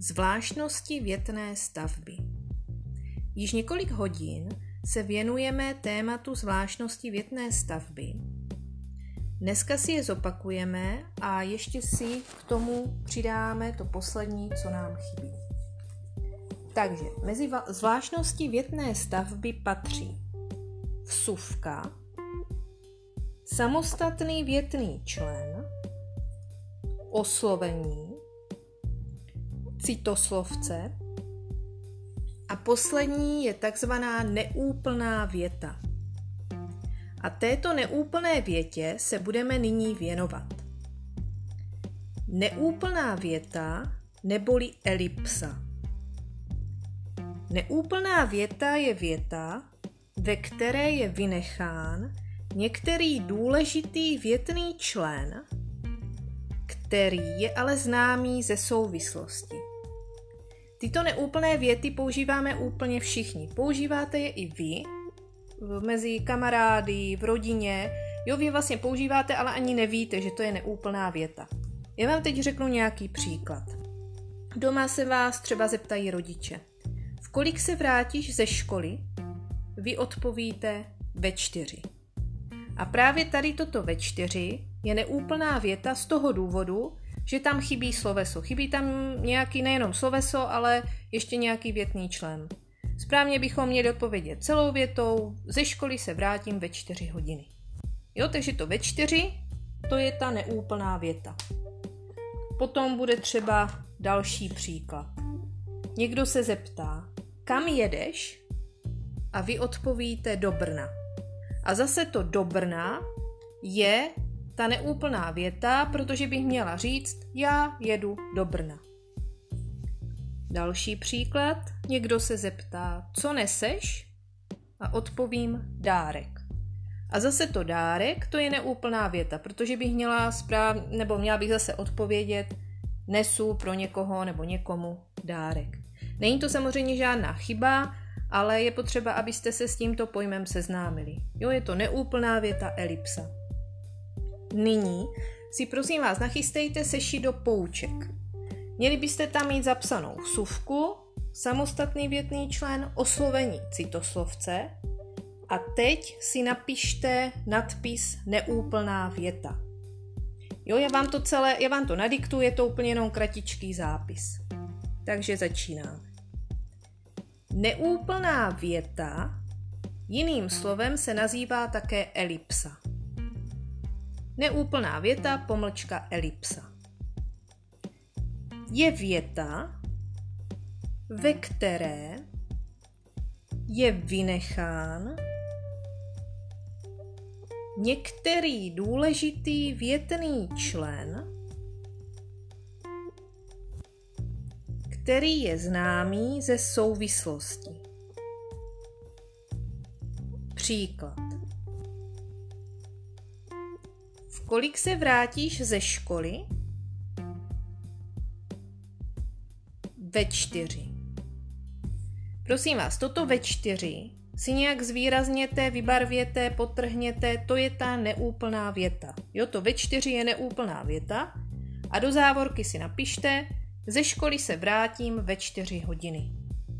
Zvláštnosti větné stavby. Již několik hodin se věnujeme tématu zvláštnosti větné stavby. Dneska si je zopakujeme a ještě si k tomu přidáme to poslední, co nám chybí. Takže mezi zvláštnosti větné stavby patří vsuvka, samostatný větný člen, oslovení, citoslovce. A poslední je takzvaná neúplná věta. A této neúplné větě se budeme nyní věnovat. Neúplná věta neboli elipsa. Neúplná věta je věta, ve které je vynechán některý důležitý větný člen, který je ale známý ze souvislosti. Tyto neúplné věty používáme úplně všichni. Používáte je i vy, mezi kamarády, v rodině. Jo, vy vlastně používáte, ale ani nevíte, že to je neúplná věta. Já vám teď řeknu nějaký příklad. Doma se vás třeba zeptají rodiče. V kolik se vrátíš ze školy? Vy odpovíte ve čtyři. A právě tady toto ve čtyři je neúplná věta z toho důvodu, že tam chybí sloveso. Chybí tam nějaký nejenom sloveso, ale ještě nějaký větný člen. Správně bychom měli odpovědět celou větou, ze školy se vrátím ve čtyři hodiny. Jo, takže to ve čtyři, to je ta neúplná věta. Potom bude třeba další příklad. Někdo se zeptá, kam jedeš? A vy odpovíte do Brna. A zase to do Brna je ta neúplná věta, protože bych měla říct, já jedu do Brna. Další příklad. Někdo se zeptá, co neseš? A odpovím dárek. A zase to dárek, to je neúplná věta, protože bych měla správ, nebo měla bych zase odpovědět, nesu pro někoho nebo někomu dárek. Není to samozřejmě žádná chyba, ale je potřeba, abyste se s tímto pojmem seznámili. Jo, je to neúplná věta elipsa. Nyní si prosím vás nachystejte seši do pouček. Měli byste tam mít zapsanou suvku, samostatný větný člen, oslovení citoslovce a teď si napište nadpis neúplná věta. Jo, já vám to celé, já vám to nadiktuji, je to úplně jenom kratičký zápis. Takže začínáme. Neúplná věta jiným slovem se nazývá také elipsa. Neúplná věta, pomlčka elipsa. Je věta, ve které je vynechán některý důležitý větný člen, který je známý ze souvislosti. Příklad. Kolik se vrátíš ze školy? Ve čtyři. Prosím vás, toto ve čtyři si nějak zvýrazněte, vybarvěte, potrhněte, to je ta neúplná věta. Jo, to ve čtyři je neúplná věta a do závorky si napište, ze školy se vrátím ve čtyři hodiny.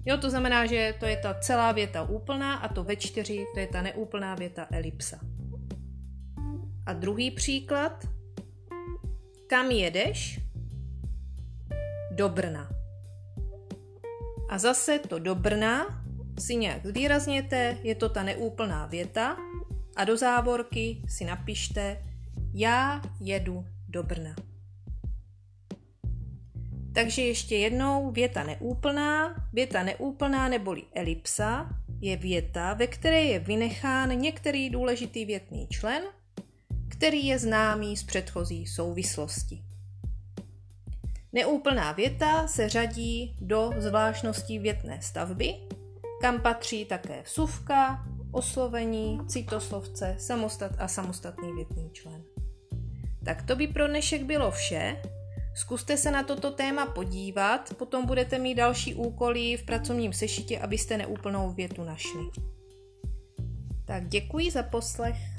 Jo, to znamená, že to je ta celá věta úplná a to ve čtyři, to je ta neúplná věta elipsa. A druhý příklad. Kam jedeš? Do Brna. A zase to do Brna si nějak zvýrazněte, je to ta neúplná věta a do závorky si napište já jedu do Brna. Takže ještě jednou věta neúplná. Věta neúplná neboli elipsa je věta, ve které je vynechán některý důležitý větný člen, který je známý z předchozí souvislosti. Neúplná věta se řadí do zvláštností větné stavby, kam patří také vsuvka, oslovení, citoslovce, samostat a samostatný větný člen. Tak to by pro dnešek bylo vše. Zkuste se na toto téma podívat, potom budete mít další úkoly v pracovním sešitě, abyste neúplnou větu našli. Tak děkuji za poslech.